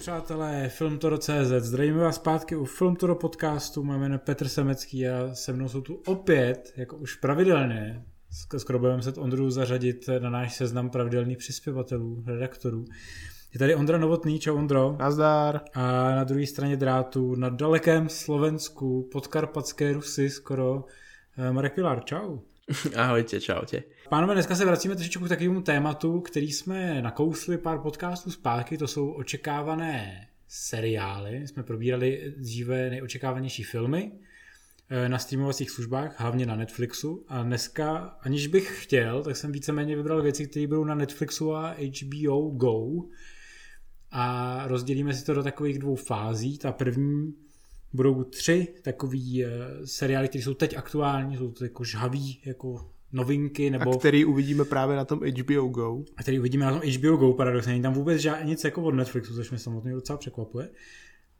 přátelé, Filmtoro.cz, zdravíme vás zpátky u Filmtoro podcastu, máme jméno Petr Semecký a se mnou jsou tu opět, jako už pravidelně, skoro budeme se Ondru zařadit na náš seznam pravidelných přispěvatelů, redaktorů. Je tady Ondra Novotný, čau Ondro. Nazdar. A na druhé straně drátu, na dalekém Slovensku, podkarpatské Rusy skoro, eh, Marek Pilar, čau. Ahojte, čaute. Pánové, dneska se vracíme trošičku k takovému tématu, který jsme nakousli pár podcastů zpátky, to jsou očekávané seriály. Jsme probírali dříve nejočekávanější filmy eh, na streamovacích službách, hlavně na Netflixu. A dneska, aniž bych chtěl, tak jsem víceméně vybral věci, které budou na Netflixu a HBO Go. A rozdělíme si to do takových dvou fází. Ta první budou tři takový uh, seriály, které jsou teď aktuální, jsou to jako žhavý, jako novinky, nebo... A který uvidíme právě na tom HBO Go. A který uvidíme na tom HBO Go, paradoxně. Není tam vůbec žád, nic jako od Netflixu, což mě samotně docela překvapuje.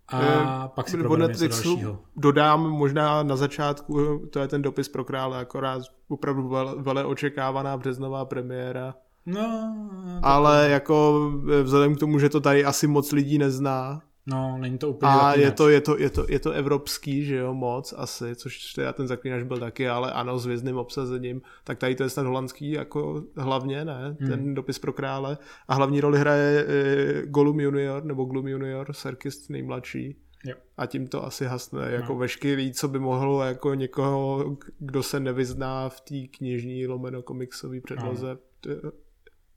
A e, pak si od Netflixu dodám možná na začátku, to je ten dopis pro krále, akorát opravdu vele, vele očekávaná březnová premiéra. No, ale jako vzhledem k tomu, že to tady asi moc lidí nezná, No, není to úplně A je to, je, to, je, to, je to evropský, že jo, moc asi, což teda ten zaklínač byl taky, ale ano, s vězným obsazením, tak tady to je snad holandský jako hlavně, ne, hmm. ten dopis pro krále. A hlavní roli hraje e, Gollum junior, nebo Glum junior, Serkis nejmladší. Jo. A tím to asi hasne, jako no. veškerý, co by mohlo jako někoho, kdo se nevyzná v té knižní lomeno komiksové předloze, no.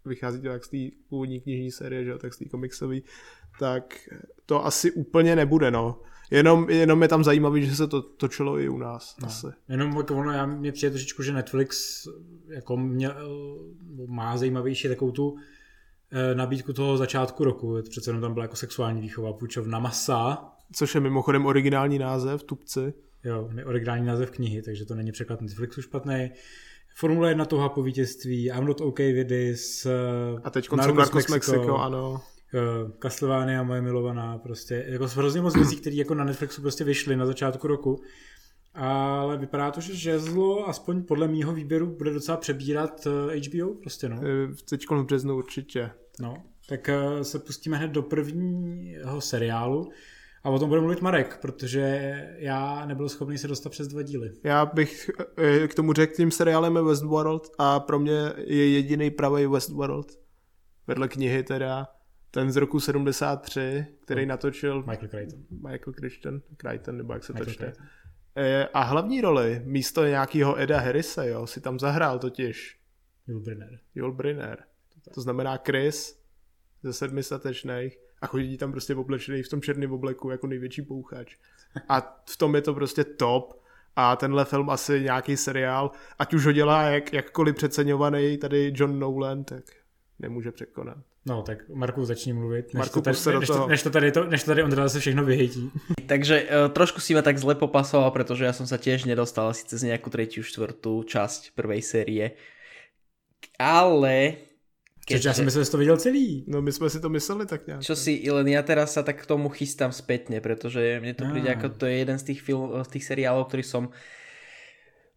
Vychází to jak z té původní knižní série, že jo, tak z té komiksové, tak to asi úplně nebude, no. Jenom, jenom je tam zajímavý, že se to točilo i u nás. No. Asi. Jenom jako ono, já, mě přijde trošičku, že Netflix jako mě, má zajímavější takovou tu eh, nabídku toho začátku roku. Přece jenom tam byla jako sexuální výchova, půjčovna masa. Což je mimochodem originální název, Tupci. Jo, originální název knihy, takže to není překlad Netflixu špatný. Formule 1 touha po vítězství, I'm not okay with this. A teď Narcos Mexico, Mexico, ano. Castlevania moje milovaná, prostě jako hrozně moc věcí, které jako na Netflixu prostě vyšly na začátku roku. Ale vypadá to, že žezlo, aspoň podle mýho výběru, bude docela přebírat HBO eh, prostě, no. Eh, teď v březnu určitě. No, tak eh, se pustíme hned do prvního seriálu. A o tom bude mluvit Marek, protože já nebyl schopný se dostat přes dva díly. Já bych k tomu řekl, tím seriálem je Westworld a pro mě je jediný pravý Westworld. Vedle knihy teda ten z roku 73, který no. natočil Michael Crichton. Michael Crichton, Crichton, nebo jak se to čte. E, a hlavní roli místo nějakého Eda Harrise, jo, si tam zahrál totiž Jul Brynner. Jul Brynner. To znamená Chris ze sedmi statečných a chodí tam prostě oblečený v tom černém obleku jako největší pouchač. A v tom je to prostě top a tenhle film asi nějaký seriál, ať už ho dělá jak, jakkoliv přeceňovaný tady John Nolan, tak nemůže překonat. No, tak Marku začni mluvit, než, Marku, to, tady, než, to, než, to tady, to, než to tady Ondra zase všechno vyhejtí. Takže uh, trošku si ma tak zle popasoval, protože ja som sa tiež nedostal asi cez nejakú tretiu, štvrtú časť prvej série. Ale... Keď... Čiže ja som myslel, že to videl celý. No my sme si to mysleli tak nejak. Čo si, len ja teraz sa tak k tomu chystám spätne, pretože mne to príde ako to je jeden z tých, film, z tých seriálov, ktorý som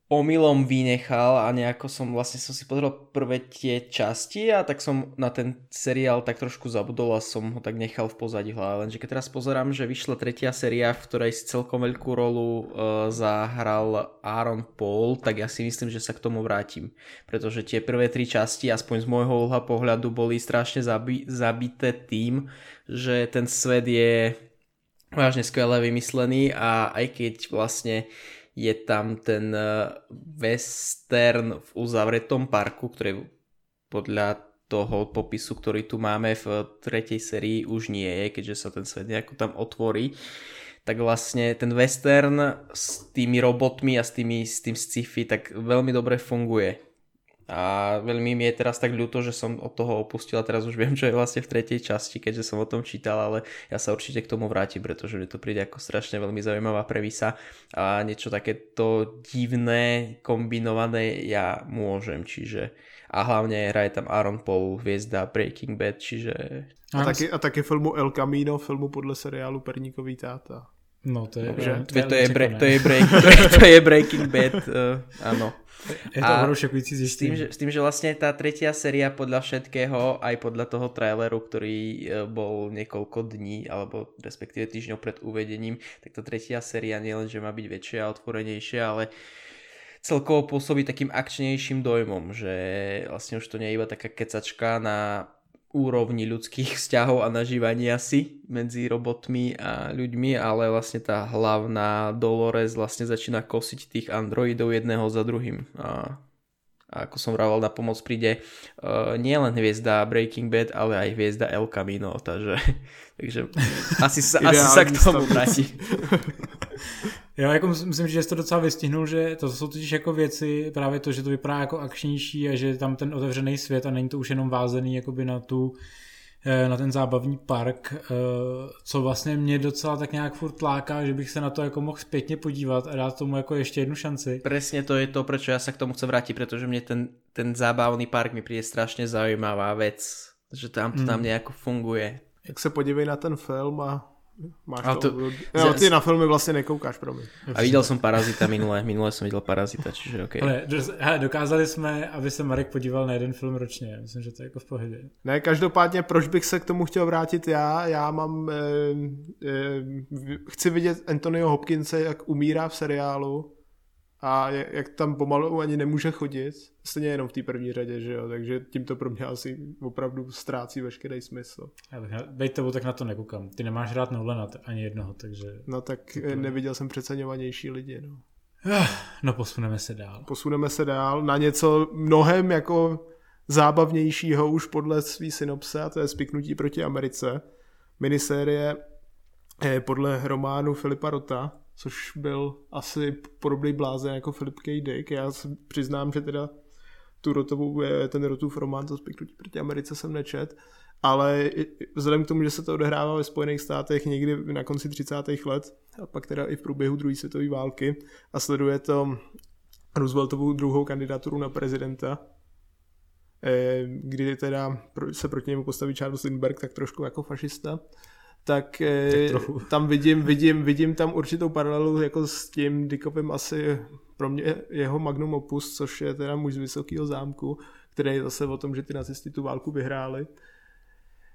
omylom vynechal a nejako som vlastne som si pozrel prvé tie časti a tak som na ten seriál tak trošku zabudol a som ho tak nechal v pozadí hlave. Lenže keď teraz pozerám, že vyšla tretia séria, v ktorej si celkom veľkú rolu uh, zahral Aaron Paul, tak ja si myslím, že sa k tomu vrátim. Pretože tie prvé tri časti, aspoň z môjho uhla pohľadu, boli strašne zabi- zabité tým, že ten svet je vážne skvele vymyslený a aj keď vlastne je tam ten eh, western v uzavretom parku, ktorý podľa toho popisu, ktorý tu máme v tretej sérii už nie je, keďže sa ten svet nejako tam otvorí, tak vlastne ten western s tými robotmi a s, tými, s tým sci-fi tak veľmi dobre funguje. A veľmi mi je teraz tak ľúto, že som od toho opustil a teraz už viem, čo je vlastne v tretej časti, keďže som o tom čítal, ale ja sa určite k tomu vrátim, pretože mi to príde ako strašne veľmi zaujímavá previsa a niečo takéto divné, kombinované ja môžem, čiže a hlavne hraje tam Aaron Paul, hviezda Breaking Bad, čiže... A, taky, a filmu El Camino, filmu podle seriálu Perníkový táta. No to je, Dobře, to, je, to, je, bre, to, je break, to je Breaking Bad, uh, áno. Je to šokující s tým, že, s tým, že vlastne tá tretia séria podľa všetkého, aj podľa toho traileru, ktorý e, bol niekoľko dní, alebo respektíve týždňov pred uvedením, tak tá tretia séria nielen, že má byť väčšia a otvorenejšia, ale celkovo pôsobí takým akčnejším dojmom, že vlastne už to nie je iba taká kecačka na úrovni ľudských vzťahov a nažívania si medzi robotmi a ľuďmi, ale vlastne tá hlavná Dolores vlastne začína kosiť tých androidov jedného za druhým. A, a ako som vravel, na pomoc príde uh, nielen hviezda Breaking Bad, ale aj hviezda El Camino, takže, takže asi, sa, asi sa k tomu vráti. Jo, jako myslím, že jsi to docela vystihnul, že to jsou totiž jako věci, právě to, že to vypadá jako akčnější a že tam ten otevřený svět a není to už jenom vázený jakoby na tu eh, na ten zábavní park, eh, co vlastně mě docela tak nějak furt láká, že bych se na to jako mohl zpětně podívat a dát tomu jako ještě jednu šanci. Přesně to je to, proč já se k tomu chci vrátit, protože mě ten, ten zábavný park mi přijde strašně zajímavá věc, že tam to tam hmm. nějak funguje. Jak se podívej na ten film a Máš to, to jo, ty na filmy vlastně nekoukáš, promiň. A viděl jsem Parazita minule, minule jsem viděl Parazita, čiže OK. Ale, hele, dokázali jsme, aby se Marek podíval na jeden film ročně, myslím, že to je jako v pohodě. Ne, každopádně, proč bych se k tomu chtěl vrátit já? Já mám, eh, eh, chci vidět Antonio Hopkinse, jak umírá v seriálu a jak tam pomalu ani nemůže chodit, stejně jenom v té první řadě, že jo, takže tím to pro mě asi opravdu ztrácí veškerý smysl. Bejt tebou, tak na to nekoukám. Ty nemáš rád Nolana ani jednoho, takže... No tak to... neviděl jsem přeceňovanější lidi, no. No posuneme se dál. Posuneme se dál na něco mnohem jako zábavnějšího už podle svý synopse, a to je Spiknutí proti Americe. Minisérie podle románu Filipa Rota, což byl asi podobný blázen jako Philip K. Dick. Já si přiznám, že teda tu rotovou, ten rotův román, to Spiknutí proti Americe jsem nečet, ale vzhledem k tomu, že se to odehrává ve Spojených státech někdy na konci 30. let a pak teda i v průběhu druhé světové války a sleduje to Rooseveltovou druhou kandidaturu na prezidenta, eh, kdy teda se proti němu postaví Charles Lindbergh tak trošku jako fašista, tak, eh, tak tam vidím, vidím, vidím tam určitou paralelu jako s tím Dickovým asi pro mě jeho magnum opus, což je teda muž z Vysokého zámku, který je zase o tom, že ty nacisti tu válku vyhráli.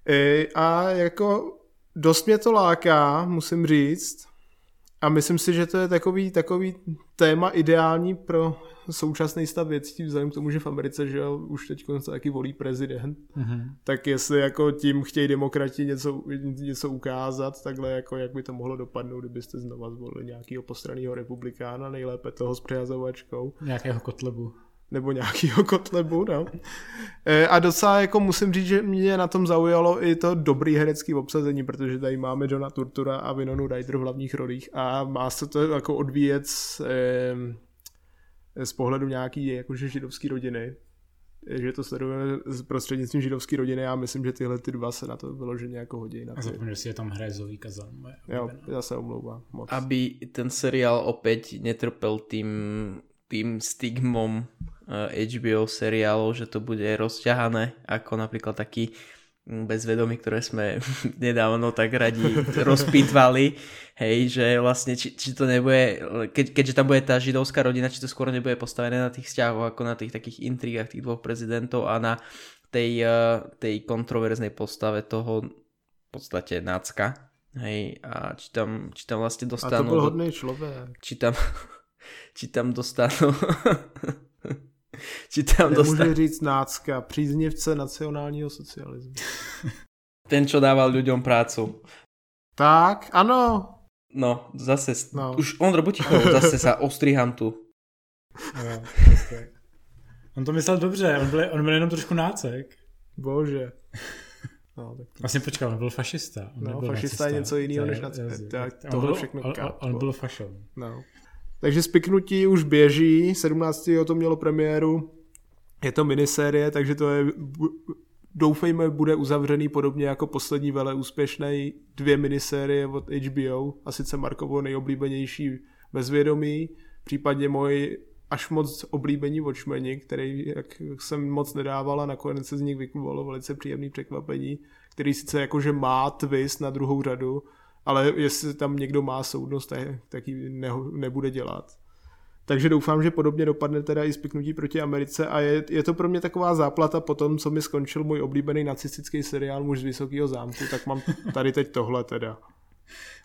Eh, a jako dost mě to láká, musím říct. A myslím si, že to je takový, takový téma ideální pro současný stav věcí, vzhledem k tomu, že v Americe že už teď se taky volí prezident, mm-hmm. tak jestli jako tím chtějí demokrati něco, něco ukázat, takhle jako jak by to mohlo dopadnout, kdybyste znova zvolili nějakého postranného republikána, nejlépe toho s přihazovačkou. Nějakého kotlebu nebo nějakýho kotlebu, no. E, a docela jako musím říct, že mě na tom zaujalo i to dobrý herecký obsazení, protože tady máme Johna Turtura a Vinonu Ryder v hlavních rolích a má se to jako odvíjet z, e, z pohledu nějaký jakože židovský rodiny, že to sledujeme z prostřednictvím židovské rodiny a myslím, že tyhle ty dva se na to vyloženě jako hodí. Na a zapomněl, že si je tam hraje Zoe Kazan. Jo, já se omlouvám moc. Aby ten seriál opět netrpel tím, tím stigmom HBO eh, seriálov, že to bude rozťahané, ako napríklad taký mm, bezvedomí, ktoré sme nedávno tak radi rozpýtvali, hej, že vlastne či, či to nebude, keď, keďže tam bude tá židovská rodina, či to skôr nebude postavené na tých vzťahoch ako na tých takých intrigách tých dvoch prezidentov a na tej, eh, tej kontroverznej postave toho v podstate nácka, hej, a či tam, či tam vlastne dostanú... A to byl hodný člověk. Či tam, či tam dostanú Či tam Nemůžu dostat... říct nácka, příznivce nacionálního socialismu. Ten, čo dával ľuďom prácu. Tak, ano. No, zase, no. už on roboticho, zase sa ostriham tu. No, on to myslel dobře, on byl, on byl jenom trošku nácek. Bože. No, tak. Vlastně počkal, on byl fašista. On no, fašista je něco jiného než nacista. On, byl, on, on byl fašon. No. Takže spiknutí už běží, 17. to mělo premiéru, je to minisérie, takže to je, doufejme, bude uzavřený podobně jako poslední vele úspěšné dvě minisérie od HBO, a sice Markovo nejoblíbenější bezvědomí, případně můj až moc oblíbení Watchmeni, který jak jsem moc nedával a nakonec se z nich vyklubalo velice příjemný překvapení, který sice jakože má twist na druhou řadu, ale jestli tam někdo má soudnost, tak, ji ne, nebude dělat. Takže doufám, že podobně dopadne teda i spiknutí proti Americe a je, je to pro mě taková záplata po tom, co mi skončil můj oblíbený nacistický seriál Muž z Vysokého zámku, tak mám tady teď tohle teda.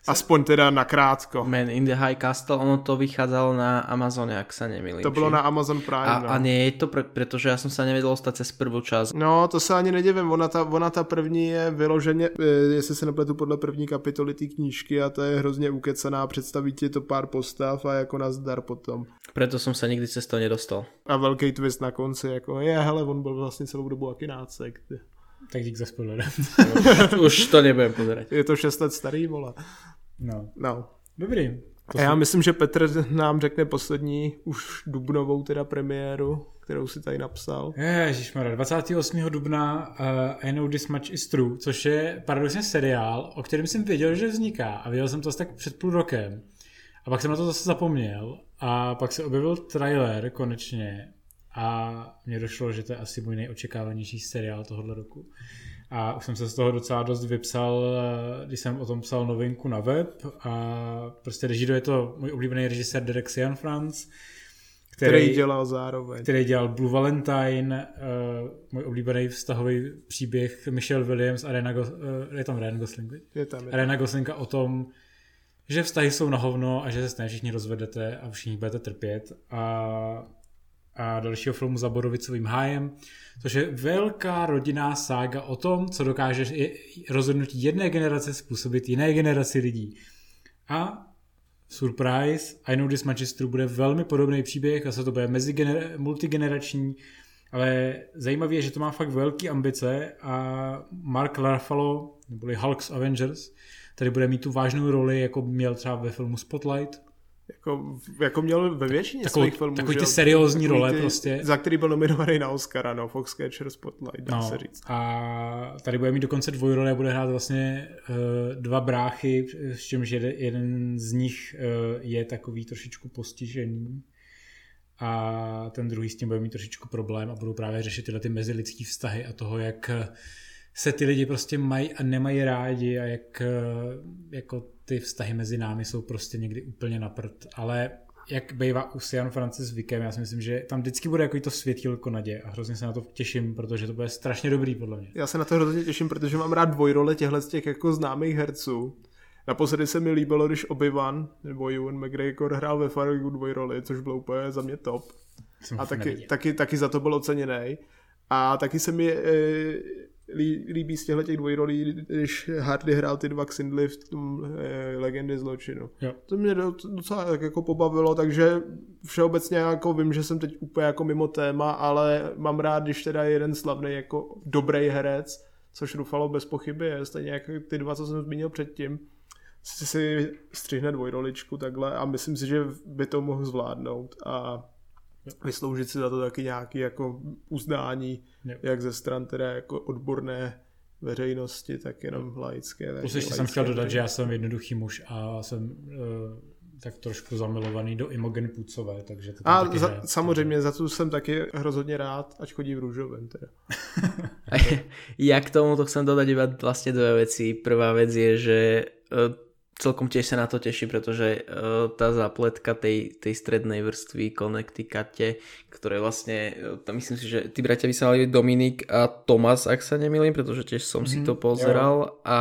Aspoň teda nakrátko. Man in the High Castle, ono to vychádzalo na Amazone, ak sa nemýlim. To bylo či? na Amazon Prime, a, no. a nie je to, pre, pretože ja som sa nevedel dostať cez prvú časť. No, to se ani nedivím, ona ta, ona ta první je vyloženě, eh, jestli se nepletu podle první kapitoly té knížky a to je hrozně ukecená, představí ti to pár postav a jako nazdar potom. Preto som sa nikdy cez to nedostal. A velký twist na konci, jako je, hele, on byl vlastně celou dobu akinácek. Tak dík za spoiler. Už to nebudem pozerať. Je to 6 let starý, vole. No. No. Dobrý. A já myslím, že Petr nám řekne poslední už dubnovou teda premiéru, kterou si tady napsal. Ježišmarja, 28. dubna uh, I Know This Much Is True, což je paradoxně seriál, o kterém jsem věděl, že vzniká a viděl jsem to asi tak před půl rokem. A pak jsem na to zase zapomněl a pak se objevil trailer konečně a mně došlo, že to je asi můj nejočekávanější seriál tohohle roku. A už jsem se z toho docela dost vypsal, když jsem o tom psal novinku na web a prostě režido je to můj oblíbený režisér Derek Sian France, který, který dělal zároveň. Který dělal Blue Valentine, uh, můj oblíbený vztahový příběh Michelle Williams a Rena, Go- uh, je tam Ryan Gosling, je tam, je tam. Rena Goslinga o tom, že vztahy jsou na hovno a že se s všichni rozvedete a všichni budete trpět a a dalšího filmu za Borovicovým hájem, což je velká rodinná sága o tom, co dokáže rozhodnutí jedné generace způsobit jiné generaci lidí. A surprise, I Know This Magistru bude velmi podobný příběh, a se to bude mezigener- multigenerační, ale zajímavé je, že to má fakt velký ambice a Mark Ruffalo, neboli Hulk's Avengers, tady bude mít tu vážnou roli, jako měl třeba ve filmu Spotlight, jako, jako měl ve většině takovou, svých filmů. Takový ty seriózní role ty, prostě. Za který byl nominovaný na Oscara, no, Foxcatcher Spotlight, dá no, se říct. A tady bude mít dokonce dvojrole, bude hrát vlastně uh, dva bráchy, s čímž jeden, jeden z nich uh, je takový trošičku postižený a ten druhý s tím bude mít trošičku problém a budou právě řešit tyhle ty mezilidský vztahy a toho, jak se ty lidi prostě mají a nemají rádi a jak jako ty vztahy mezi námi jsou prostě někdy úplně na prd, ale jak bývá u Sian Francis Vikem, já si myslím, že tam vždycky bude jako to světílko naděje a hrozně se na to těším, protože to bude strašně dobrý podle mě. Já se na to hrozně těším, protože mám rád dvojrole těchto z těch jako známých herců. Naposledy se mi líbilo, když Obi-Wan nebo Ewan McGregor hrál ve Fargo dvojroli, což bylo úplně za mě top. Jsem a taky, taky, taky, za to byl oceněný. A taky se mi e, líbí z těchto těch dvojrolí, když Hardy hrál ty dva Xindly v tom eh, Legendy zločinu. Jo. To mě docela tak jako pobavilo, takže všeobecně jako vím, že jsem teď úplně jako mimo téma, ale mám rád, když teda je jeden slavný jako dobrý herec, což Rufalo bez pochyby je, stejně jako ty dva, co jsem zmínil předtím, si si střihne dvojroličku takhle a myslím si, že by to mohl zvládnout a vysloužit si za to taky nějaký jako uznání, jo. jak ze stran teda jako odborné veřejnosti, tak jenom laické. Plus ještě jsem chtěl dodat, že já jsem jednoduchý muž a jsem uh, tak trošku zamilovaný do Imogen Pucové, takže to A taky za, rád, samozřejmě za to jsem taky hrozně rád, ať chodí v růžovém teda. ja k tomu to chcem dodať iba vlastne dve veci. Prvá vec je, že uh, celkom tiež sa na to teším, pretože uh, tá zapletka tej, tej strednej vrstvy Connecticute, ktoré vlastne, uh, myslím si, že tí bratia by sa mali Dominik a Tomas, ak sa nemýlim, pretože tiež som mm-hmm, si mhm, to pozeral jo. a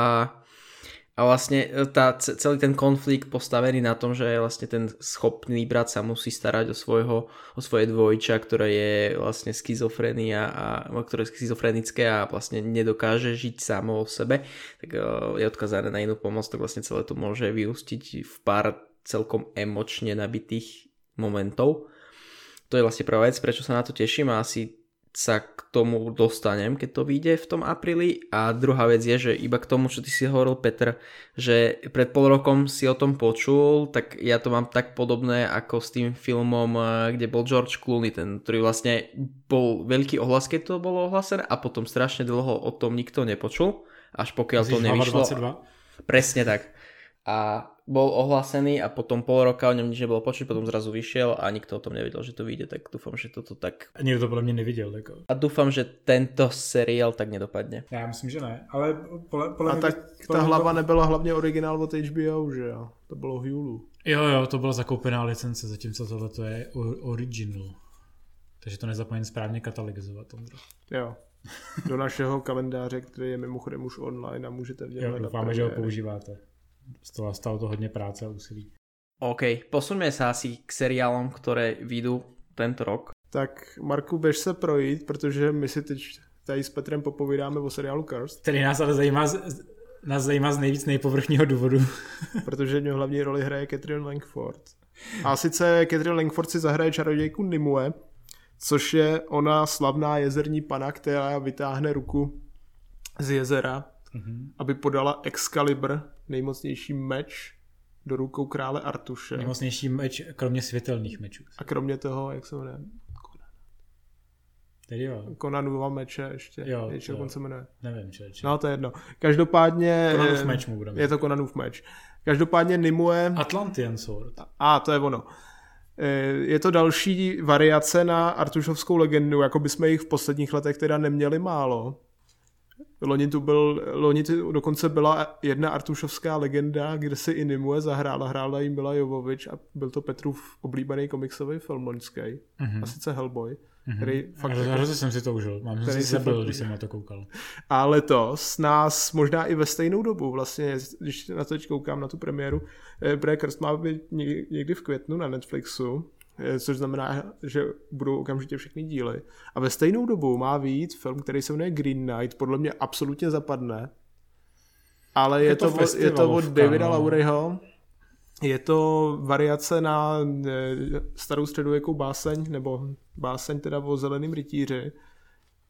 a vlastne e, tá, celý ten konflikt postavený na tom, že vlastne ten schopný brat sa musí starať o, svojho, o svoje dvojča, ktoré je vlastne schizofrenia a ktoré je schizofrenické a vlastne nedokáže žiť samo o sebe, tak e, je odkazané na inú pomoc, tak vlastne celé to môže vyústiť v pár celkom emočne nabitých momentov. To je vlastne prvá vec, prečo sa na to teším a asi sa k tomu dostanem, keď to vyjde v tom apríli. A druhá vec je, že iba k tomu, čo ty si hovoril, Petr, že pred pol rokom si o tom počul, tak ja to mám tak podobné ako s tým filmom, eh, kde bol George Clooney, ten, ktorý vlastne bol veľký ohlas, keď to bolo ohlasené a potom strašne dlho o tom nikto nepočul, až pokiaľ Myslíš to nevyšlo. 22? Presne tak. A bol ohlásený a potom pol roka o ňom nič nebolo počuť, potom zrazu vyšiel a nikto o tom nevedel, že to vyjde, tak dúfam, že toto tak... A nikdo to podle mě neviděl. Jako. A dúfam, že tento seriál tak nedopadne. Já myslím, že ne, ale podle, podle A tak ta hlava nebyla hlavně originál od HBO, že jo? To bylo Hulu. Jo, jo, to byla zakoupená licence, zatímco tohle to je original. Takže to nezapomeň správně katalogizovat, Ondro. Jo. Do našeho kalendáře, který je mimochodem už online a můžete v něm Jo, doufáme, že ho používáte. Stalo, stalo to hodně práce a úsilí. OK, posuňme sa asi k seriálom, ktoré vyjdú tento rok. Tak Marku, běž se projít, protože my si teď tady s Petrem popovídáme o seriálu Cursed. Který nás ale zajímá, nás zajímá z nejvíc nejpovrchního důvodu. protože v něm hlavní roli hraje Catherine Langford. A sice Catherine Langford si zahraje čarodějku Nimue, což je ona slavná jezerní pana, která vytáhne ruku z jezera, mm-hmm. aby podala Excalibur, nejmocnější meč, do rukou krále Artuše. Nejmocnější meč, kromě světelných mečů. A kromě toho, jak se jmenuje? Tedy jo. Konanova meče ještě. Jo, ještě jo. se jmenuje. Nevím, če, če. No to je jedno. Každopádně... Konanův meč mu budeme. Je to Konanův meč. Každopádně Nimue... Atlantean Sword. A, to je ono. Eh, je to další variace na Artušovskou legendu, jako by jsme jich v posledních letech teda neměli málo. Loni tu, byl, loni tu dokonce byla jedna Artušovská legenda, kde si i Nimue zahrála, hrála jim byla Jovovič a byl to Petrův oblíbený komiksový film loňský, mm-hmm. a sice Hellboy. Mm-hmm. Který fakt jako, Hrozně jsem si to užil, mám jsem si zabil, když jsem na to koukal. A letos nás možná i ve stejnou dobu, vlastně, když na to teď koukám na tu premiéru, Brad Krst má být někdy v květnu na Netflixu, Eh, což znamená, že budou okamžitě všechny díly. A ve stejnou dobu má výjít film, který se jmenuje Green Knight, podle mě absolutně zapadne, ale je, je to, to je to od Davida no. Je to variace na eh, starou středověkou báseň, nebo báseň teda o zeleným rytíři,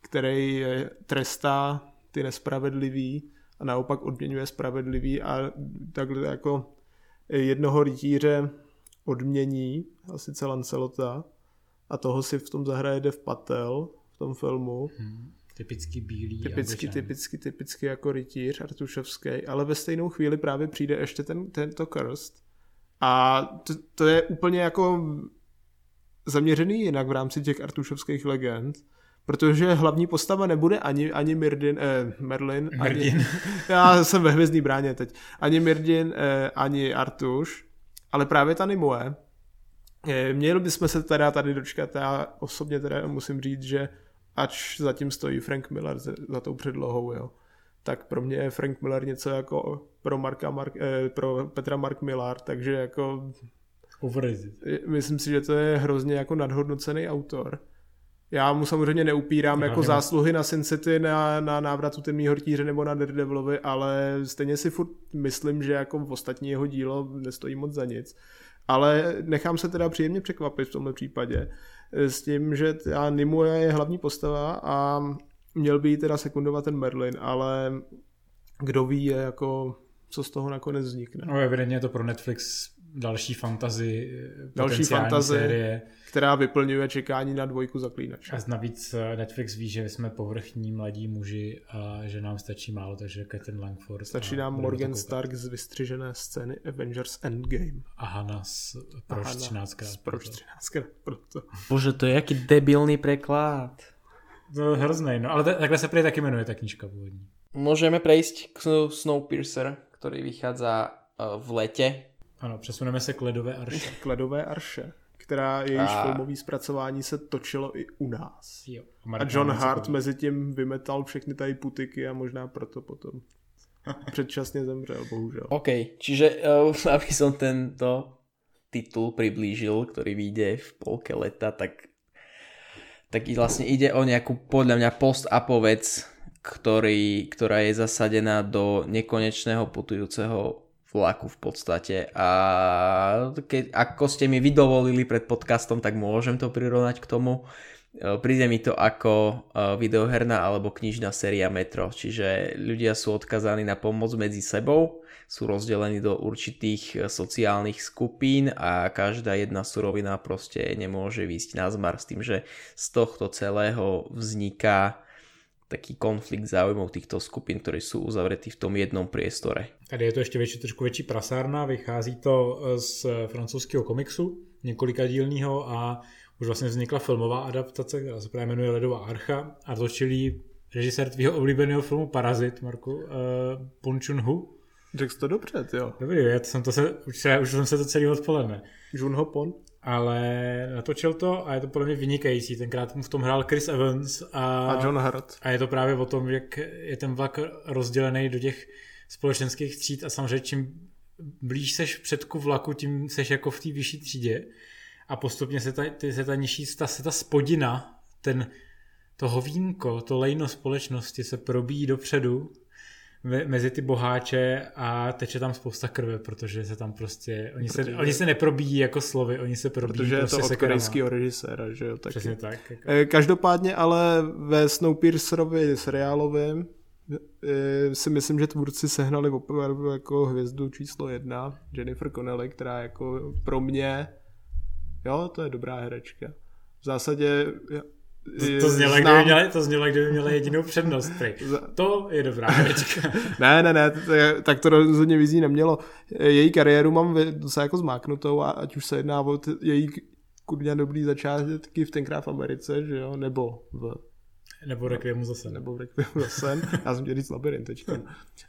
který trestá ty nespravedlivý a naopak odměňuje spravedlivý a takhle jako jednoho rytíře odmění, a sice Lancelota, a toho si v tom zahraje Dev Patel v tom filmu. Hmm. Typicky bílý. Typicky, typicky, typicky jako rytíř Artušovský, ale ve stejnou chvíli právě přijde ještě ten, tento krst. A to, to je úplně jako zaměřený jinak v rámci těch artušovských legend, protože hlavní postava nebude ani, ani Mirdin, eh, Merlin, Mirdin. Ani, já jsem ve hvězdný bráně teď, ani Mirdin, eh, ani Artuš, ale právě ta Nimue, měli bychom se teda tady dočkat, já osobně teda musím říct, že ač zatím stojí Frank Miller za, za tou předlohou, jo, tak pro mě je Frank Miller něco jako pro, Marka Mark, eh, pro Petra Mark Millar, takže jako Overrated. Myslím si, že to je hrozně jako nadhodnocený autor. Já mu samozřejmě neupírám jako zásluhy na Sin City, na, na návratu Temního hortíře nebo na Daredevilovi, ale stejně si furt myslím, že jako v ostatní jeho dílo nestojí moc za nic. Ale nechám se teda příjemně překvapit v tomhle případě s tím, že ta Nimue je hlavní postava a měl by jí teda sekundovat ten Merlin, ale kdo ví, je jako co z toho nakonec vznikne. No evidentně je to pro Netflix další fantazy, další fantazy, série. která vyplňuje čekání na dvojku zaklínače. A navíc eh, Netflix ví, že jsme povrchní mladí muži a že nám stačí málo, takže Catherine Langford. Stačí nám Morgan Stark z vystřižené scény Avengers Endgame. A Hanna z Proč 13 krát. Proč 13 krát proto. Bože, to je jaký debilný preklad. To je hrozný, no ale takhle se prý taky jmenuje ta knižka původní. Můžeme prejsť k Snowpiercer, který vychádza eh, v lete ano, přesuneme se k Ledové arše. K Ledové arše, která jejíž a... filmový zpracování se točilo i u nás. Jo. A John Hart mezi tím vymetal všechny tady putiky a možná proto potom předčasně zemřel, bohužel. OK, čiže uh, aby som tento titul priblížil, ktorý vyjde v polke leta, tak tak vlastne ide o nejakú podľa mňa post-apo vec, ktorý, ktorá je zasadená do nekonečného putujúceho vlaku v podstate a keď, ako ste mi vydovolili pred podcastom, tak môžem to prirovnať k tomu. E, príde mi to ako e, videoherná alebo knižná séria Metro, čiže ľudia sú odkazaní na pomoc medzi sebou, sú rozdelení do určitých e, sociálnych skupín a každá jedna surovina proste nemôže výsť na zmar s tým, že z tohto celého vzniká taký konflikt záujmov týchto skupin, které jsou uzavřety v tom jednom priestore. Tady je to ještě větší, trošku větší prasárna, vychází to z francouzského komiksu, několika dílního a už vlastně vznikla filmová adaptace, která se právě jmenuje Ledová archa a točil režisér tvýho oblíbeného filmu Parazit, Marku, uh, Pon Chun Hu. Řekl jsi to dobře, jo. Dobrý, já jsem to se, už, už jsem se to celý odpoledne. Jun Ho Pon. Ale natočil to a je to podle mě vynikající. Tenkrát mu v tom hrál Chris Evans a, a John Hart. A je to právě o tom, jak je ten vlak rozdělený do těch společenských tříd a samozřejmě čím blíž seš předku vlaku, tím seš jako v té vyšší třídě a postupně se ta, se ta nižší, ta, se ta spodina, ten, to hovínko, to lejno společnosti se probíjí dopředu mezi ty boháče a teče tam spousta krve, protože se tam prostě, oni, protože... se, oni se neprobíjí jako slovy, oni se probíjí Protože prostě je to od korejského režiséra, že jo? Taky. Přesně tak. Jako. Eh, každopádně ale ve Snowpiercerovi seriálovém eh, si myslím, že tvůrci sehnali opravdu jako hvězdu číslo jedna, Jennifer Connelly, která jako pro mě, jo, to je dobrá herečka. V zásadě to, to, znělo, znám... kdyby měla, to znělo, kdyby měla jedinou přednost. Prej. To je dobrá herečka. ne, ne, ne, tak to rozhodně vizí nemělo. Její kariéru mám docela jako zmáknutou, a ať už se jedná o její kurňa dobrý začátky v tenkrát v Americe, že jo, nebo v nebo Requiemu zase. Nebo v Requiemu zase. Já jsem chtěl říct labirint teďka.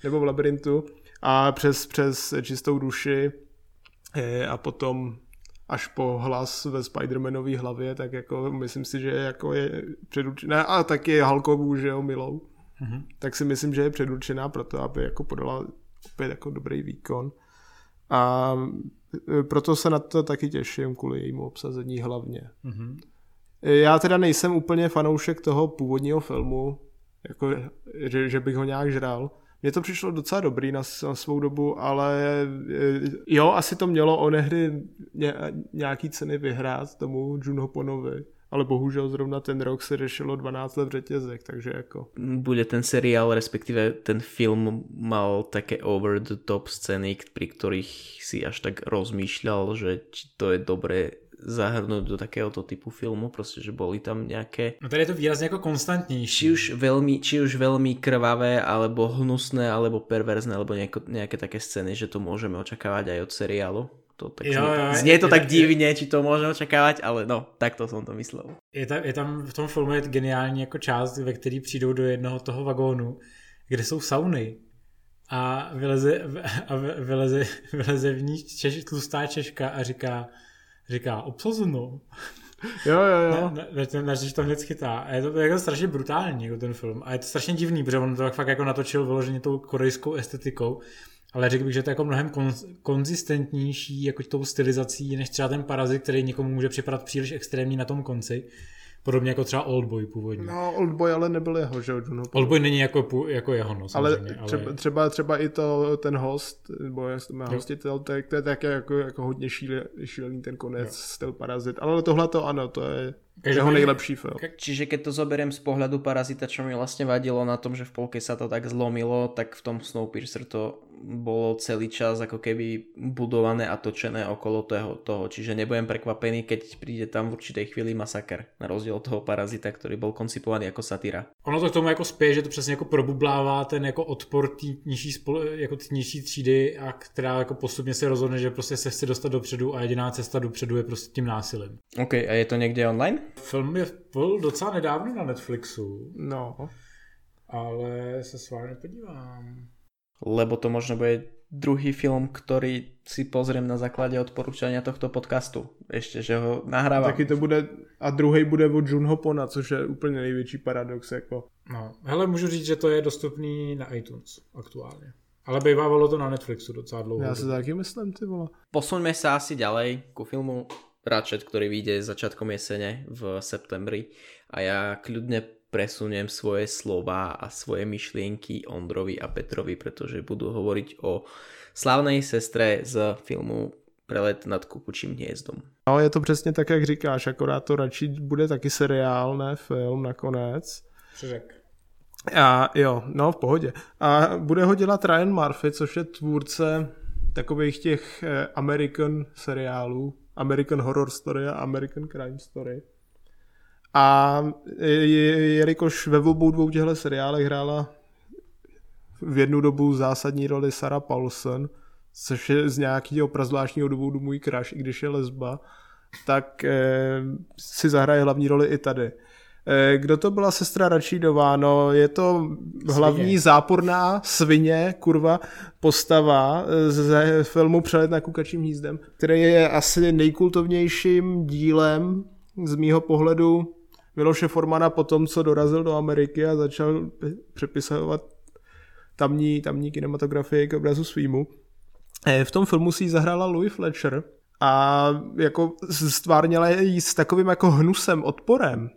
Nebo v labirintu. A přes, přes čistou duši eh, a potom až po hlas ve Spider-Manový hlavě, tak jako myslím si, že jako je předurčená, a taky Halkovou, že jo, milou, mm-hmm. tak si myslím, že je předurčená pro to, aby jako podala opět jako dobrý výkon. A e, proto se na to taky těším kvůli jejímu obsazení hlavně. Mm-hmm. Já teda nejsem úplně fanoušek toho původního filmu, jako, že, že bych ho nějak žral, mně to přišlo docela dobrý na, na svou dobu, ale eh, jo, asi to mělo onehdy ně, nějaký ceny vyhrát tomu Junhoponovi ale bohužel zrovna ten rok se řešilo 12 let v řetězek, takže jako... Bude ten seriál, respektive ten film mal také over the top scény, pri ktorých si až tak rozmýšľal, že či to je dobré zahrnout do takéhoto typu filmu, prostě, že boli tam nějaké... No tady je to výrazně jako konstantnější. Či už velmi, či už velmi krvavé, alebo hnusné, alebo perverzné, alebo nějaké, nějaké také scény, že to můžeme očekávat aj od seriálu. To tak jo, jo, znie je to je, tak divně, či to můžeme očekávat, ale no, tak to jsem to myslel. Je tam, je tam v tom filmu je geniální jako část, ve který přijdou do jednoho toho vagónu, kde jsou sauny a vyleze, a vyleze, vyleze v ní češ, tlustá Češka a říká říká obsazeno. Jo, jo, jo. Ne, ne, ne, ne, to hned chytá. A je to jako strašně brutální, jako ten film. A je to strašně divný, protože on to fakt jako natočil vyloženě tou korejskou estetikou. Ale řekl bych, že to je jako mnohem konz, konzistentnější jako tou stylizací, než třeba ten parazit, který někomu může připadat příliš extrémní na tom konci. Podobně jako třeba Oldboy původně. No, Oldboy ale nebyl jeho, že jo? Oldboy není jako, jako jeho, no, ale, třeba, ale... třeba, třeba i to, ten host, nebo hostitel, to je, to je také jako, jako hodně šíle, šílený ten konec, styl Parazit. Ale tohle to ano, to je jeho nejlepší film. Čiže keď to zoberiem z pohľadu Parazita, čo mi vlastne vadilo na tom, že v polke sa to tak zlomilo, tak v tom Snowpiercer to bolo celý čas ako keby budované a točené okolo toho, toho. Čiže nebudem prekvapený, keď príde tam v určitej chvíli masaker, na rozdíl od toho Parazita, ktorý bol koncipovaný jako satyra. Ono to k tomu jako spěje, že to přesně jako probublává ten jako odpor té nižší, spole, jako tý nižší třídy, a která jako postupně se rozhodne, že prostě se chce dostat dopředu a jediná cesta dopředu je prostě tím násilím. OK, a je to někde online? Film je byl docela nedávno na Netflixu. No. Ale se s vámi podívám lebo to možno bude druhý film, ktorý si pozriem na základe odporúčania tohto podcastu. Ešte, že ho nahrávam. Taky to bude, a druhý bude od Junho Pona, což je úplně největší paradox. Jako. No, hele, můžu říct, že to je dostupný na iTunes aktuálně. Ale bývalo to na Netflixu docela dlouho. Já si taky myslím, ty vole. Posuňme sa asi ďalej ku filmu Ratchet, ktorý vyjde začiatkom jesene v septembri a ja kľudne presuniem svoje slova a svoje myšlienky Ondrovi a Petrovi, pretože budú hovoriť o slavnej sestre z filmu Prelet nad kukučím hniezdom. No je to přesně tak, jak říkáš, akorát to radši bude taky seriál, ne film nakonec. Přeřek. A jo, no v pohodě. A bude ho dělat Ryan Murphy, což je tvůrce takových těch eh, American seriálů, American Horror Story a American Crime Story. A jelikož ve obou dvou těchto seriálech hrála v jednu dobu zásadní roli Sarah Paulson, což je z nějakého prazvláštního důvodu můj crush, i když je lesba, tak eh, si zahraje hlavní roli i tady. Eh, kdo to byla sestra Račídová? No, je to hlavní svině. záporná svině, kurva, postava eh, ze filmu Přelet na kukačím hnízdem, který je asi nejkultovnějším dílem z mýho pohledu Miloše Formana po tom, co dorazil do Ameriky a začal přepisovat tamní, tamní kinematografii k obrazu svýmu. Eh, v tom filmu si ji zahrála Louis Fletcher a jako stvárněla ji s takovým jako hnusem, odporem.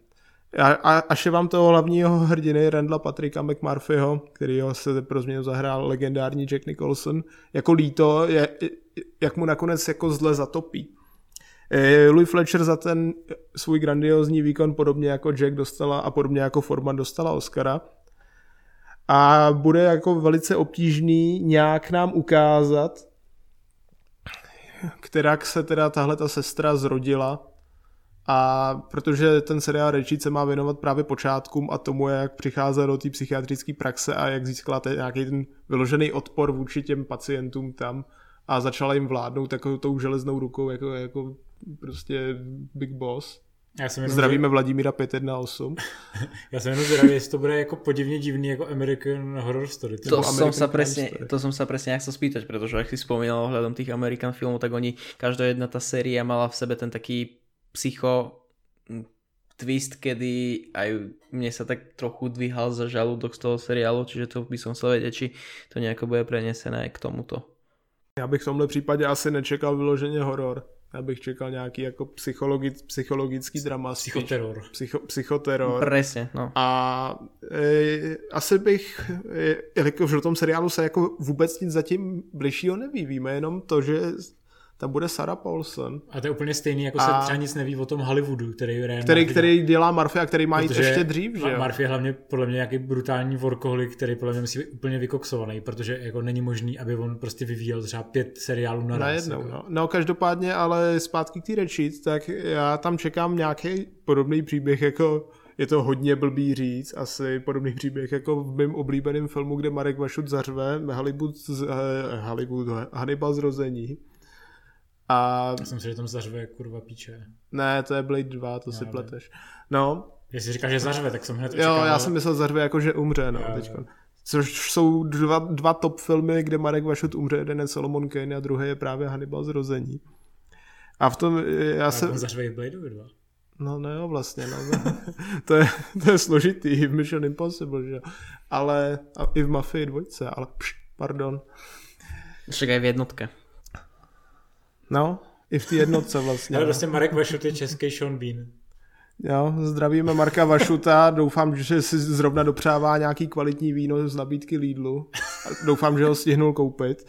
A, a, až je vám toho hlavního hrdiny Randla Patricka McMurphyho, který ho se pro změnu zahrál legendární Jack Nicholson, jako líto, je, jak mu nakonec jako zle zatopí. Eh, Louis Fletcher za ten svůj grandiozní výkon podobně jako Jack dostala a podobně jako Forman dostala Oscara. A bude jako velice obtížný nějak nám ukázat, která se teda tahle ta sestra zrodila a protože ten seriál Rečit se má věnovat právě počátkům a tomu, jak přicházela do té psychiatrické praxe a jak získala ten, nějaký ten vyložený odpor vůči těm pacientům tam a začala jim vládnout takovou tou železnou rukou jako, jako prostě Big Boss. Já jsem jenom Zdravíme že... Vladimíra 518. Já jsem jenom zvědavý, jestli to bude jako podivně divný jako American Horror Story. To, to som sa presne, to som sa presne chcel spýtať, pretože ak si spomínal ohľadom tých American filmov, tak oni, každá jedna tá séria mala v sebe ten taký psycho twist, kedy aj mne sa tak trochu dvíhal za žalúdok z toho seriálu, čiže to by som chcel vedieť, či to nejako bude prenesené k tomuto. Já bych v tomhle případě asi nečekal vyloženě horor. Já bych čekal nějaký jako psychologic, psychologický drama. Psychoterror. Psycho, psychoterror. Presně, no. A e, asi bych, e, jelikož v tom seriálu se jako vůbec nic zatím bližšího neví. Víme jenom to, že tam bude Sarah Paulson. A to je úplně stejný, jako a... se třeba nic neví o tom Hollywoodu, který je Který, který dělá Murphy a který má jít ještě dřív, že jo? Murphy je hlavně podle mě nějaký brutální workoholik, který podle mě musí být úplně vykoksovaný, protože jako není možný, aby on prostě vyvíjel třeba pět seriálů na jednou, Jako. No. no. každopádně, ale zpátky k té tak já tam čekám nějaký podobný příběh jako je to hodně blbý říct, asi podobný příběh jako v mém oblíbeném filmu, kde Marek Vašut zařve Hollywood, uh, Hollywood Hannibal zrození a... Já jsem si, že tam zařve kurva píče. Ne, to je Blade 2, to no, si pleteš. No. Jestli říkáš, že zařve, tak jsem hned očekával. Jo, já jsem myslel zařve jako, že umře, no, teďko. Což jsou dva, dva top filmy, kde Marek Vašut umře, jeden je Solomon Kane a druhý je právě Hannibal zrození. A v tom já se... zařve i Blade 2. No ne, no, vlastně, no. to, je, to je složitý v Mission Impossible, že Ale a i v Mafii dvojce, ale pš, pardon. Však aj v jednotke. No, i v té jednotce vlastně. Ale vlastně Marek Vašut je český Sean Bean. Jo, zdravíme Marka Vašuta, doufám, že si zrovna dopřává nějaký kvalitní víno z nabídky Lidlu. Doufám, že ho stihnul koupit.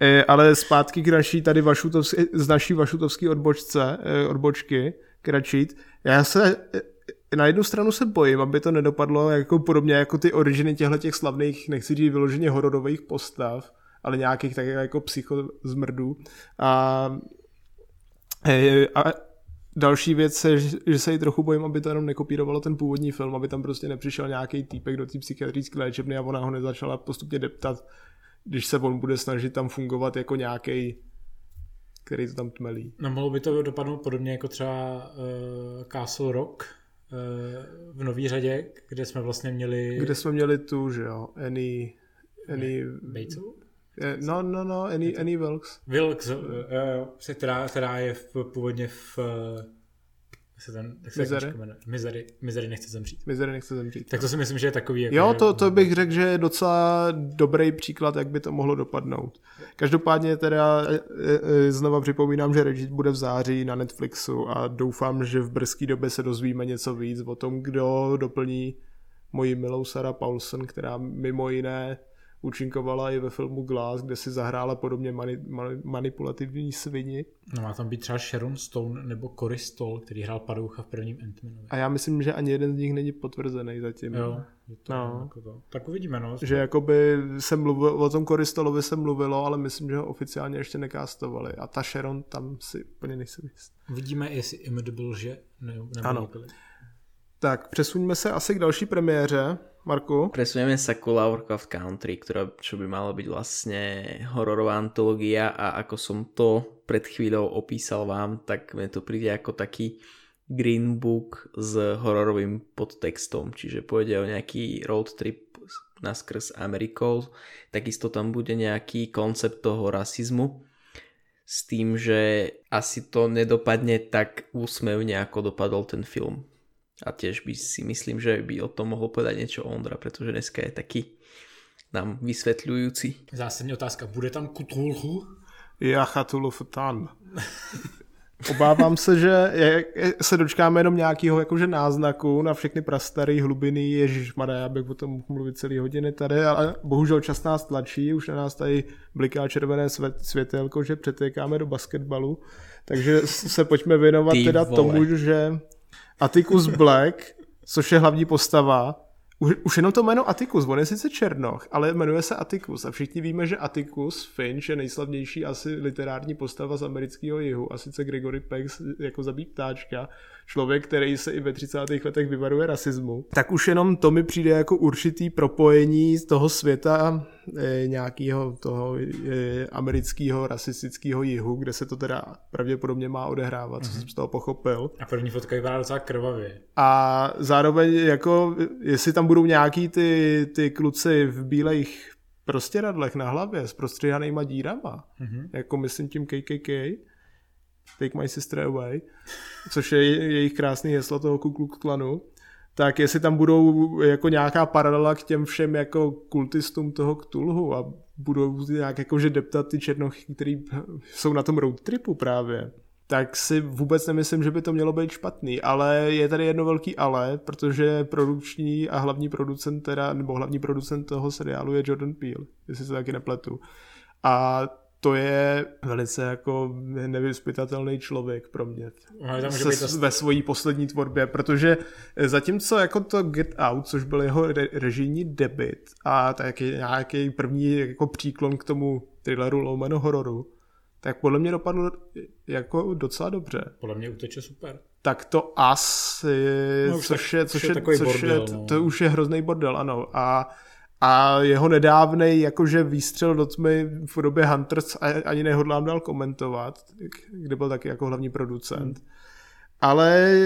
E, ale zpátky k naší tady Vašutovský, z naší Vašutovské odbočce, e, odbočky, kračit. Já se e, na jednu stranu se bojím, aby to nedopadlo jako podobně jako ty originy těchto těch slavných, nechci říct vyloženě hororových postav, ale nějakých tak jako psycho zmrdů. A, a další věc je, že se jí trochu bojím, aby to jenom nekopírovalo ten původní film, aby tam prostě nepřišel nějaký týpek do té psychiatrické léčebny a ona ho nezačala postupně deptat, když se on bude snažit tam fungovat jako nějaký který to tam tmelí. No mohlo by to dopadnout podobně jako třeba uh, Castle Rock uh, v nový řadě, kde jsme vlastně měli... Kde jsme měli tu, že jo, Annie... Annie... Batesovou? No, no, no, Annie, Annie Wilkes. Wilkes, jo, jo, která, která je v, původně v se ten, jak se Misery? Misery, Misery nechce zemřít. Misery nechce zemřít. Tak to si myslím, že je takový. Jako, jo, to, to bych řekl, že je docela dobrý příklad, jak by to mohlo dopadnout. Každopádně teda znova připomínám, že Regit bude v září na Netflixu a doufám, že v brzké době se dozvíme něco víc o tom, kdo doplní moji milou Sarah Paulson, která mimo jiné účinkovala i ve filmu Glass, kde si zahrála podobně mani, mani, manipulativní svini. No má tam být třeba Sharon Stone nebo Cory Stoll, který hrál padoucha v prvním ant A já myslím, že ani jeden z nich není potvrzený zatím. Jo, je to no. jako to. Tak uvidíme, no. Že jakoby se mluvil, o tom Cory Stollovi se mluvilo, ale myslím, že ho oficiálně ještě nekástovali. A ta Sharon tam si úplně nejsem jist. Uvidíme, jestli Immedible že ne, nebo ano. Tak, přesuňme se asi k další premiéře. Marku? Presunieme sa ku Lovecraft Country, ktorá, čo by malo byť vlastne hororová antológia a ako som to pred chvíľou opísal vám, tak mi to príde ako taký Green Book s hororovým podtextom, čiže pôjde o nejaký road trip naskrz Amerikou, takisto tam bude nejaký koncept toho rasizmu, s tým, že asi to nedopadne tak úsmevne, ako dopadol ten film. A tiež by si myslím, že by o tom mohol povedať niečo Ondra, pretože dneska je taký nám vysvetľujúci. Zásadní otázka, bude tam Cthulhu? Já Cthulhu Fatan. Obávám se, že se dočkáme jenom nějakého jakože náznaku na všechny prastarý hlubiny, ježišmarja, já bych o tom mohl mluvit celý hodiny tady, ale bohužel čas nás tlačí, už na nás tady bliká červené světelko, že přetékáme do basketbalu, takže se pojďme věnovat Ty teda vole. tomu, že Atticus Black, což je hlavní postava, už, už jenom to jméno Atticus, on je sice Černoch, ale jmenuje se Atticus a všichni víme, že Atticus Finch je nejslavnější asi literární postava z amerického jihu a sice Gregory Peck jako zabít ptáčka člověk, který se i ve 30. letech vyvaruje rasismu, tak už jenom to mi přijde jako určitý propojení z toho světa e, nějakého toho e, amerického rasistického jihu, kde se to teda pravděpodobně má odehrávat, mm-hmm. co mhm. jsem z toho pochopil. A první fotka vypadá docela krvavě. A zároveň jako, jestli tam budou nějaký ty, ty kluci v bílejch prostě radlech na hlavě s prostříhanýma dírama, mm-hmm. jako myslím tím KKK, Take My Sister Away, což je jejich krásný heslo toho Ku Klanu, tak jestli tam budou jako nějaká paralela k těm všem jako kultistům toho Ktulhu a budou nějak jakože deptat ty černochy, který jsou na tom road tripu právě, tak si vůbec nemyslím, že by to mělo být špatný, ale je tady jedno velký ale, protože produkční a hlavní producent teda, nebo hlavní producent toho seriálu je Jordan Peele, jestli se taky nepletu. A to je velice jako nevyspytatelný člověk pro mě no, se, to... ve svojí poslední tvorbě, protože zatímco jako to Get Out, což byl jeho re- režijní debit a taky nějaký první jako příklon k tomu thrilleru lomeno hororu, tak podle mě dopadlo jako docela dobře. Podle mě uteče super. Tak to as, no, což je, což je, což bordel, je, no. to už je hrozný bordel, ano. A a jeho nedávný jakože výstřel do tmy v podobě Hunters ani nehodlám dál komentovat, kde byl taky jako hlavní producent. Hmm. Ale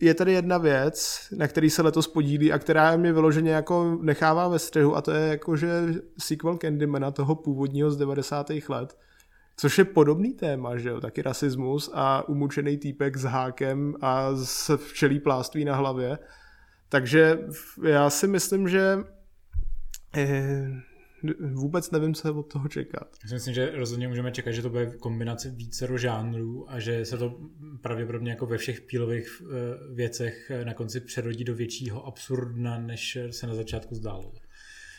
je tady jedna věc, na který se letos podílí a která mě vyloženě jako nechává ve střehu a to je jakože sequel Candymana toho původního z 90. let, což je podobný téma, že jo, taky rasismus a umučený týpek s hákem a s včelí pláství na hlavě. Takže já si myslím, že vůbec nevím, co je od toho čekat. Já si myslím, že rozhodně můžeme čekat, že to bude kombinace více žánrů a že se to pravděpodobně jako ve všech pílových eh, věcech eh, na konci přerodí do většího absurdna, než se na začátku zdálo.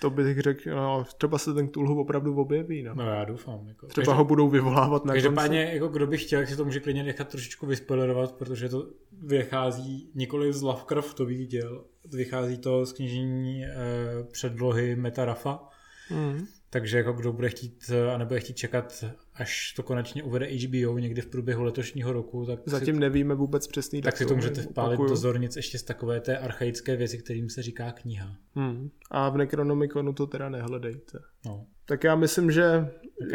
To bych řekl, no, třeba se ten Cthulhu opravdu objeví. No, no já doufám. Jako. Třeba Každý, ho budou vyvolávat na Každopádně, konci. jako kdo by chtěl, si to může klidně nechat trošičku vyspoilerovat, protože to vychází nikoli z Lovecraftových děl, vychází to z knižní eh, předlohy Meta Rafa. Mm. Takže jako kdo bude chtít a nebude chtít čekat, až to konečně uvede HBO někdy v průběhu letošního roku, tak zatím si, nevíme vůbec přesný Tak si to můžete vpálit do zornic ještě z takové té archaické věci, kterým se říká kniha. Hmm. A v Necronomiconu to teda nehledejte. No. Tak já myslím, že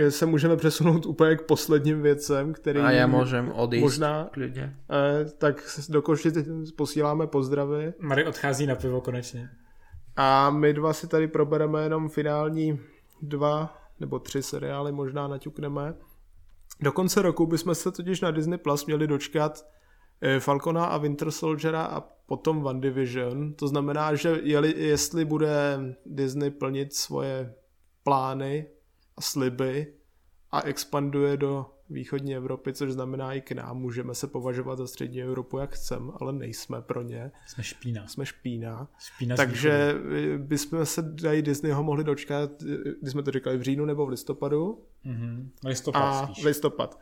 se můžeme přesunout úplně k posledním věcem, který... A já můžem odjíst. Možná. Klidně. Eh, tak do posíláme pozdravy. Mary odchází na pivo konečně. A my dva si tady probereme jenom finální dva nebo tři seriály možná naťukneme. Do konce roku bychom se totiž na Disney Plus měli dočkat eh, Falcona a Winter Soldiera a potom WandaVision. To znamená, že jeli, jestli bude Disney plnit svoje plány a sliby a expanduje do východní Evropy, což znamená i k nám. Můžeme se považovat za střední Evropu, jak chcem, ale nejsme pro ně. Jsme špína. Jsme špína. špína Takže bychom se dají Disneyho mohli dočkat, když jsme to říkali v říjnu nebo v listopadu. Mm-hmm. Listopad a spíš. listopad.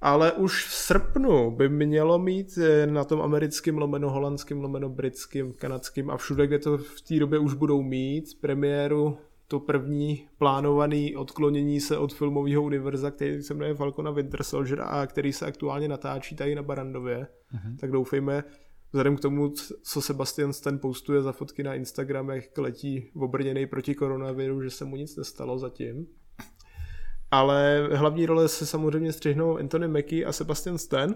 Ale už v srpnu by mělo mít eh, na tom americkém, lomeno holandským, lomeno britským, kanadským a všude, kde to v té době už budou mít premiéru to první plánované odklonění se od filmového univerza, který se jmenuje Falcon a Winter Soldier a který se aktuálně natáčí tady na Barandově, uh-huh. tak doufejme, vzhledem k tomu, co Sebastian Stan postuje za fotky na Instagram, jak letí obrněný proti koronaviru, že se mu nic nestalo zatím. Ale hlavní role se samozřejmě střihnou Anthony Mackie a Sebastian Stan.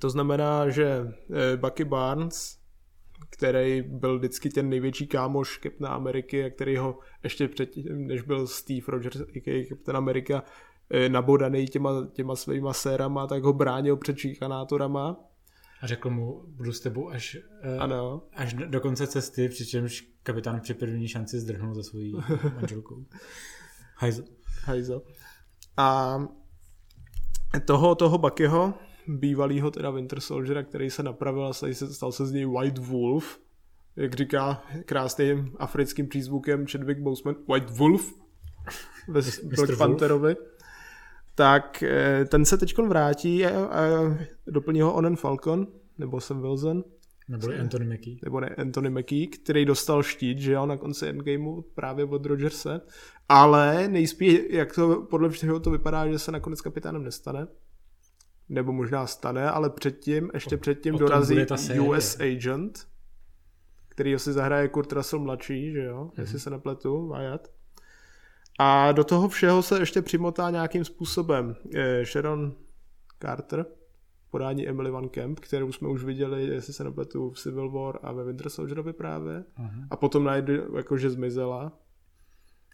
To znamená, že eh, Bucky Barnes, který byl vždycky ten největší kámoš Captain Ameriky a který ho ještě předtím, než byl Steve Rogers, a.k.a. Captain America, eh, nabodaný těma, těma svýma sérama, tak ho bránil před šikanátorama. A řekl mu, budu s tebou až, uh, ano. až do konce cesty, přičemž kapitán při první šanci zdrhnul za svojí manželkou. Hajzo. Hajzo. A toho, toho Buckyho, bývalýho teda Winter Soldiera, který se napravil a se, stal se z něj White Wolf, jak říká krásným africkým přízvukem Chadwick Boseman, White Wolf ve Black Pantherovi, tak eh, ten se teď vrátí a, a doplní ho Onen Falcon, nebo Sam Wilson. Nebo Anthony Mackie. Nebo ne, Anthony Mackie, který dostal štít, že jo, na konci Endgameu právě od Rogerse. Ale nejspíš, jak to podle všeho to vypadá, že se nakonec kapitánem nestane nebo možná stane, ale předtím, ještě předtím o dorazí US Agent, který si zahraje Kurt Russell mladší, že jo, mm-hmm. jestli se nepletu, Wyatt. A do toho všeho se ještě přimotá nějakým způsobem eh, Sharon Carter, podání Emily Van Camp, kterou jsme už viděli, jestli se nepletu, v Civil War a ve Winter Soldierovi právě. Uh-huh. A potom najde, jakože zmizela.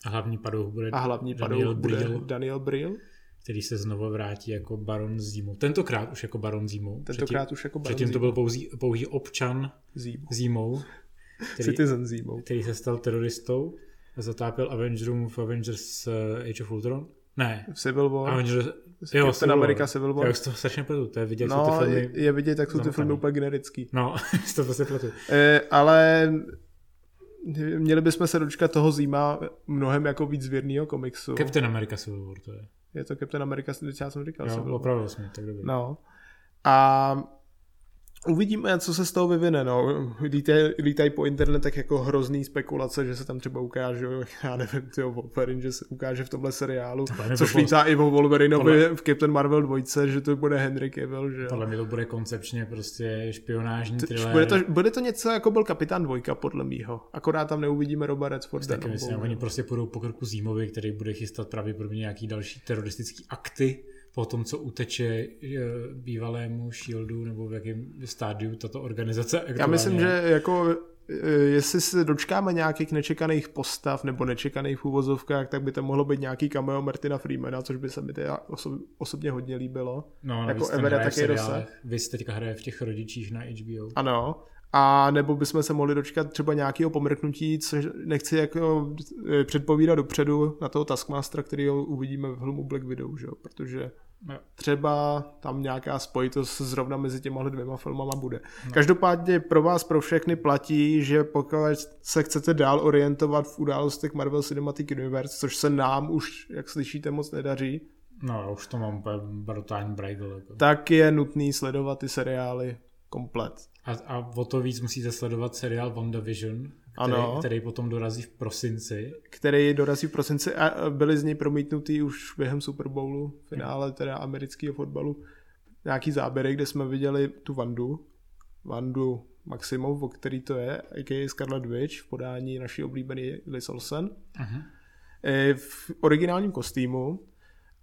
A hlavní padouch bude a hlavní padouch bude Daniel Brill který se znovu vrátí jako baron Zímou. Tentokrát už jako baron Zímou. Tentokrát předtím, už jako baron Předtím to byl pouhý, pouhý občan Zímou, Zímou který, Citizen Zímou. který se stal teroristou a zatápěl Avengerům v Avengers uh, Age of Ultron. Ne. V Civil War. Avengers, jo, Captain America Civil War. Já už to strašně pletu, to je vidět, no, ty filmy... je vidět, jak jsou ty filmy úplně generický. No, to prostě pletu. E, ale měli bychom se dočkat toho zima mnohem jako víc věrného komiksu. Captain America Civil War to je. Je to Captain America, já jsem říkal. Jo, opravdu jsme, tak dobrý. No. A uvidíme, co se z toho vyvine. No. Lítaj, lítaj po internetech jako hrozný spekulace, že se tam třeba ukáže, já nevím, tyjo, Wolverine, že se ukáže v tomhle seriálu, což lítá i o Wolverinovi v Captain Marvel 2, že to bude Henry Cavill. Že podle mě to bude koncepčně prostě špionážní thriller. Bude to, bude to něco, jako byl Kapitán Dvojka, podle mýho. Akorát tam neuvidíme Roba Redforda. Taky myslím, oni prostě půjdou po krku Zímovi, který bude chystat pravděpodobně nějaký další teroristický akty po tom, co uteče eh, bývalému Shieldu, nebo v jakém stádiu tato organizace Já myslím, že jako eh, jestli se dočkáme nějakých nečekaných postav nebo nečekaných úvozovkách, tak by to mohlo být nějaký cameo Martina Freemana, což by se mi teda oso- osobně hodně líbilo. No, jako Evera taky Rose. Vy teďka hraje v těch rodičích na HBO. Ano, a nebo bychom se mohli dočkat třeba nějakého pomrknutí, což nechci jako eh, předpovídat dopředu na toho Taskmastera, který ho uvidíme v filmu Black Widow, že? protože no. třeba tam nějaká spojitost zrovna mezi těma dvěma filmama bude. No. Každopádně pro vás, pro všechny platí, že pokud se chcete dál orientovat v událostech Marvel Cinematic Universe, což se nám už, jak slyšíte, moc nedaří, No, už to mám brutální brajgl. Jako. Tak je nutný sledovat ty seriály komplet. A, a o to víc musíte sledovat seriál WandaVision, který, ano. který potom dorazí v prosinci. Který dorazí v prosinci a byly z něj promítnutý už během Super Bowlu, finále teda amerického fotbalu, nějaký záběry, kde jsme viděli tu Vandu, Vandu Maximov, o který to je, a.k.a. Scarlet Witch v podání naší oblíbený Liz Olsen. Uh-huh. V originálním kostýmu,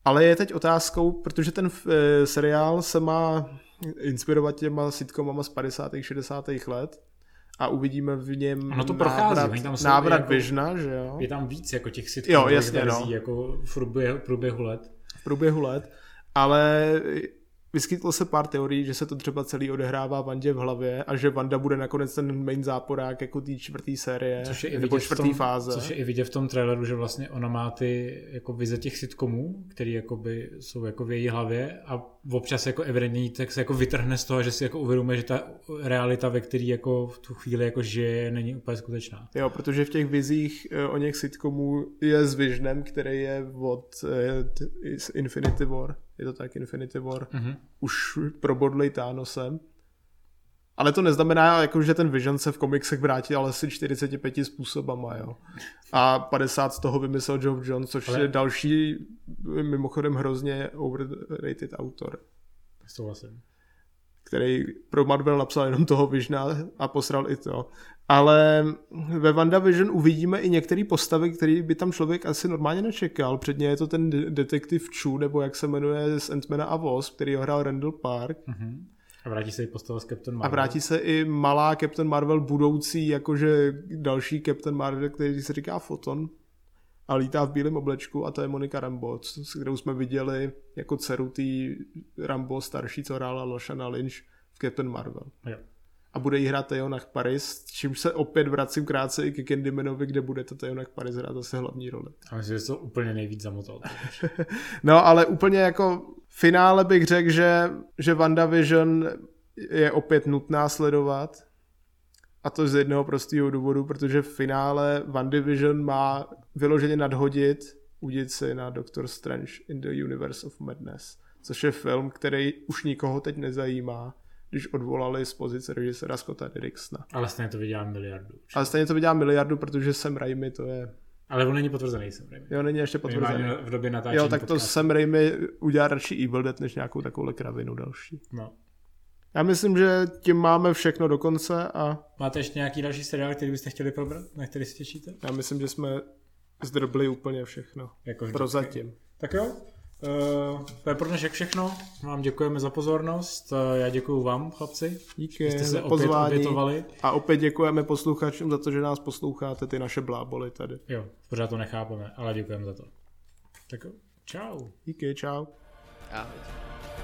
ale je teď otázkou, protože ten e, seriál se má inspirovat těma sitcomama z 50. 60. let a uvidíme v něm ono to prochází, návrat, tam návrat jako, Visiona, že jo? Je tam víc jako těch sitcomů, jo, jasně, verzí, no. jako v průběhu, průběhu let. V průběhu let, ale vyskytlo se pár teorií, že se to třeba celý odehrává Vandě v hlavě a že Vanda bude nakonec ten main záporák jako té čtvrtý série což je i nebo čtvrtý tom, fáze. Což je i vidět v tom traileru, že vlastně ona má ty jako vize těch sitcomů, jakoby jsou jako v její hlavě a občas jako evidentní tak se jako vytrhne z toho, že si jako uvědomuje, že ta realita, ve které jako v tu chvíli jako žije, není úplně skutečná. Jo, protože v těch vizích eh, o něch sitcomů je s Visionem, který je od uh, Infinity War je to tak Infinity War, mm-hmm. už probodlej Thanosem. Ale to neznamená, jako, že ten Vision se v komiksech vrátí ale asi 45 způsobama, jo. A 50 z toho vymyslel Geoff Jones, což ale... je další, mimochodem hrozně overrated autor. Souhlasím. Který pro Marvel napsal jenom toho Visiona a posral i to. Ale ve WandaVision uvidíme i některé postavy, které by tam člověk asi normálně nečekal. Předně je to ten detektiv Chu, nebo jak se jmenuje z Ant-Mana a Wasp, který ho hrál Randall Park. Mm-hmm. A vrátí se i postava z Captain Marvel. A vrátí se i malá Captain Marvel budoucí, jakože další Captain Marvel, který se říká Photon a lítá v bílém oblečku a to je Monika Rambo, s kterou jsme viděli jako dceru té Rambo starší, co hrála Loshana Lynch v Captain Marvel. Jo. A bude jí hrát Teonach Paris, čím se opět vracím krátce i ke Candymanovi, kde bude to Teonach Paris hrát zase hlavní roli. A myslím, že to úplně nejvíc zamotal. no, ale úplně jako finále bych řekl, že, že WandaVision je opět nutná sledovat. A to z jednoho prostého důvodu, protože v finále WandaVision má vyloženě nadhodit udit si na Doctor Strange in the Universe of Madness, což je film, který už nikoho teď nezajímá, když odvolali z pozice režisera Scotta Derricksona. Ale stejně to vydělá miliardu. Určitě. Ale stejně to vydělá miliardu, protože Sam Raimi to je ale on není potvrzený Sam Raimi. Jo, není ještě potvrzený. V době natáčení Jo, tak to podcastu. Sam Raimi udělá radši Evil Dead, než nějakou takovou kravinu další. No. Já myslím, že tím máme všechno do konce a... Máte ještě nějaký další seriál, který byste chtěli probrat, na který si těšíte? Já myslím, že jsme zdrbli úplně všechno. Jako Prozatím. Tak jo, Uh, to je pro dnešek všechno. Vám děkujeme za pozornost. Uh, já děkuji vám, chlapci. Díky jste se opět obětovali. A opět děkujeme posluchačům za to, že nás posloucháte, ty naše bláboli tady. Jo, pořád to nechápeme, ale děkujeme za to. Tak jo, čau. Díky, čau. Ahoj.